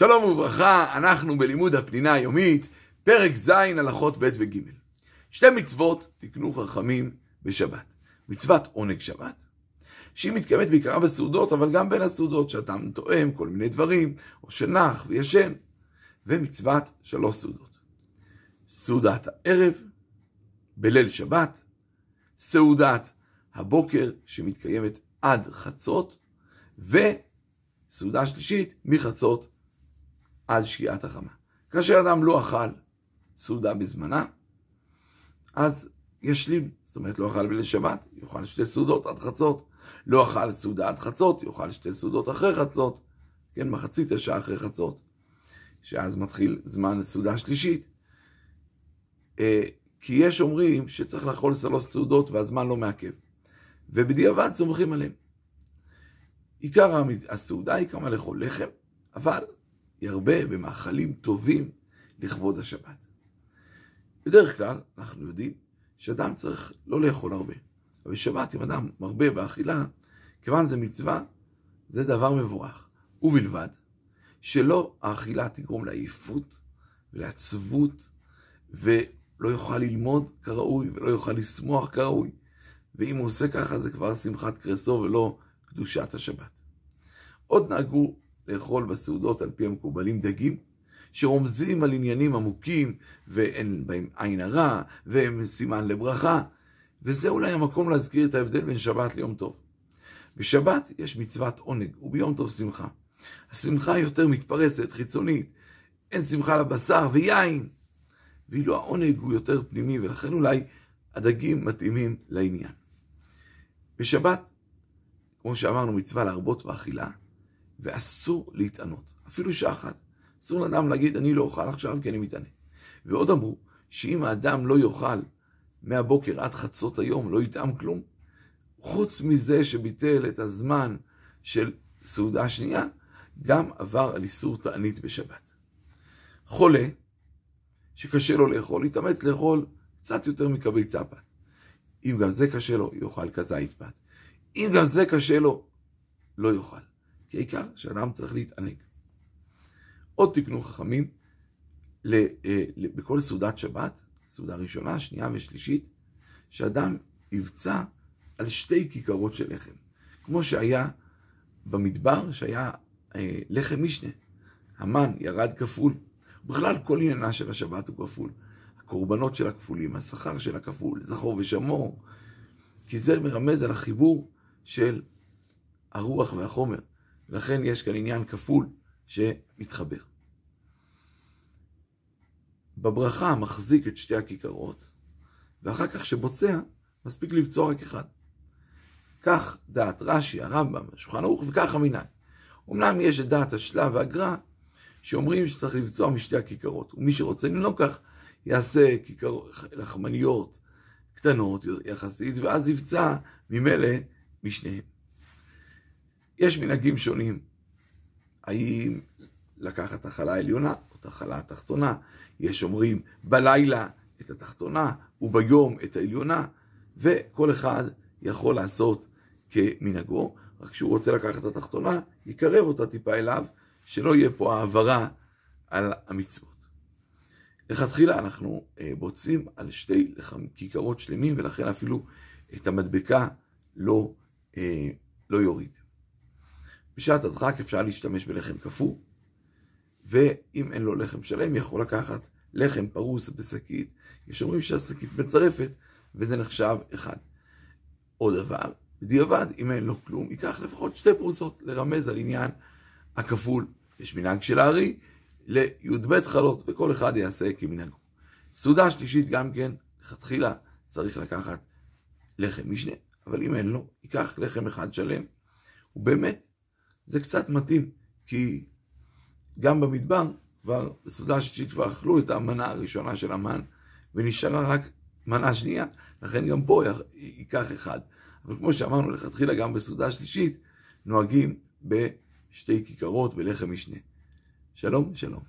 שלום וברכה, אנחנו בלימוד הפנינה היומית, פרק ז' הלכות ב' וג'. שתי מצוות תקנו חכמים בשבת. מצוות עונג שבת, שהיא מתקיימת בעיקרה בסעודות, אבל גם בין הסעודות, שאתה תואם כל מיני דברים, או שנח וישן, ומצוות שלוש סעודות. סעודת הערב, בליל שבת, סעודת הבוקר שמתקיימת עד חצות, וסעודה שלישית מחצות עד שקיעת החמה. כאשר אדם לא אכל סעודה בזמנה, אז ישלים, זאת אומרת לא אכל בליל שבת, יאכל שתי סעודות עד חצות, לא אכל סעודה עד חצות, יאכל שתי סעודות אחרי חצות, כן, מחצית השעה אחרי חצות, שאז מתחיל זמן לסעודה שלישית. אה, כי יש אומרים שצריך לאכול שלוש סעודות והזמן לא מעכב, ובדיעבד סומכים עליהם. עיקר הסעודה היא כמה לאכול לחם, אבל ירבה במאכלים טובים לכבוד השבת. בדרך כלל אנחנו יודעים שאדם צריך לא לאכול הרבה. אבל בשבת אם אדם מרבה באכילה, כיוון זה מצווה, זה דבר מבורך. ובלבד שלא האכילה תגרום לעייפות ולעצבות, ולא יוכל ללמוד כראוי, ולא יוכל לשמוח כראוי. ואם הוא עושה ככה זה כבר שמחת קרסו ולא קדושת השבת. עוד נהגו לאכול בסעודות על פי המקובלים דגים, שרומזים על עניינים עמוקים ואין בהם עין הרע והם סימן לברכה, וזה אולי המקום להזכיר את ההבדל בין שבת ליום טוב. בשבת יש מצוות עונג, וביום טוב שמחה. השמחה יותר מתפרצת, חיצונית, אין שמחה לבשר ויין, ואילו העונג הוא יותר פנימי, ולכן אולי הדגים מתאימים לעניין. בשבת, כמו שאמרנו, מצווה להרבות באכילה, ואסור להתענות, אפילו שעה אחת. אסור לאדם להגיד, אני לא אוכל עכשיו כי אני מתענה. ועוד אמרו, שאם האדם לא יאכל מהבוקר עד חצות היום, לא יטעם כלום, חוץ מזה שביטל את הזמן של סעודה שנייה, גם עבר על איסור תענית בשבת. חולה, שקשה לו לאכול, יתאמץ לאכול קצת יותר מקבי צפת. אם גם זה קשה לו, יאכל כזית פת. אם גם זה קשה לו, לא יאכל. כי העיקר שאדם צריך להתענג. עוד תקנו חכמים, אה, בכל סעודת שבת, סעודה ראשונה, שנייה ושלישית, שאדם יבצע על שתי כיכרות של לחם. כמו שהיה במדבר, שהיה אה, לחם משנה. המן ירד כפול. בכלל, כל עניינה של השבת הוא כפול. הקורבנות של הכפולים, השכר של הכפול, זכור ושמור. כי זה מרמז על החיבור של הרוח והחומר. לכן יש כאן עניין כפול שמתחבר. בברכה מחזיק את שתי הכיכרות, ואחר כך שבוצע, מספיק לבצוע רק אחד. כך דעת רש"י, הרמב"ם, השולחן ערוך, וכך המנהג. אמנם יש את דעת השלב והגר"א, שאומרים שצריך לבצוע משתי הכיכרות. ומי שרוצה לנהוג כך, יעשה כיכרות לחמניות קטנות יחסית, ואז יבצע ממילא משניהם. יש מנהגים שונים. האם לקחת החלה העליונה או את החלה התחתונה? יש אומרים בלילה את התחתונה וביום את העליונה, וכל אחד יכול לעשות כמנהגו, רק כשהוא רוצה לקחת את התחתונה, יקרב אותה טיפה אליו, שלא יהיה פה העברה על המצוות. לכתחילה אנחנו אה, בוצעים על שתי כיכרות שלמים, ולכן אפילו את המדבקה לא, אה, לא יוריד. בשעת הדחק אפשר להשתמש בלחם קפוא, ואם אין לו לחם שלם, יכול לקחת לחם פרוס בשקית. יש אומרים שהשקית מצרפת, וזה נחשב אחד. עוד דבר, בדיעבד, אם אין לו כלום, ייקח לפחות שתי פרוסות לרמז על עניין הכפול. יש מנהג של הארי לי"ב חלות, וכל אחד יעשה כמנהגו. סעודה שלישית גם כן, לכתחילה צריך לקחת לחם משנה, אבל אם אין לו, ייקח לחם אחד שלם. ובאמת, זה קצת מתאים, כי גם במדבר, כבר בסעודה השישית כבר אכלו את המנה הראשונה של המן, ונשארה רק מנה שנייה, לכן גם פה ייקח אחד. אבל כמו שאמרנו לכתחילה, גם בסעודה שלישית, נוהגים בשתי כיכרות בלחם משנה. שלום, שלום.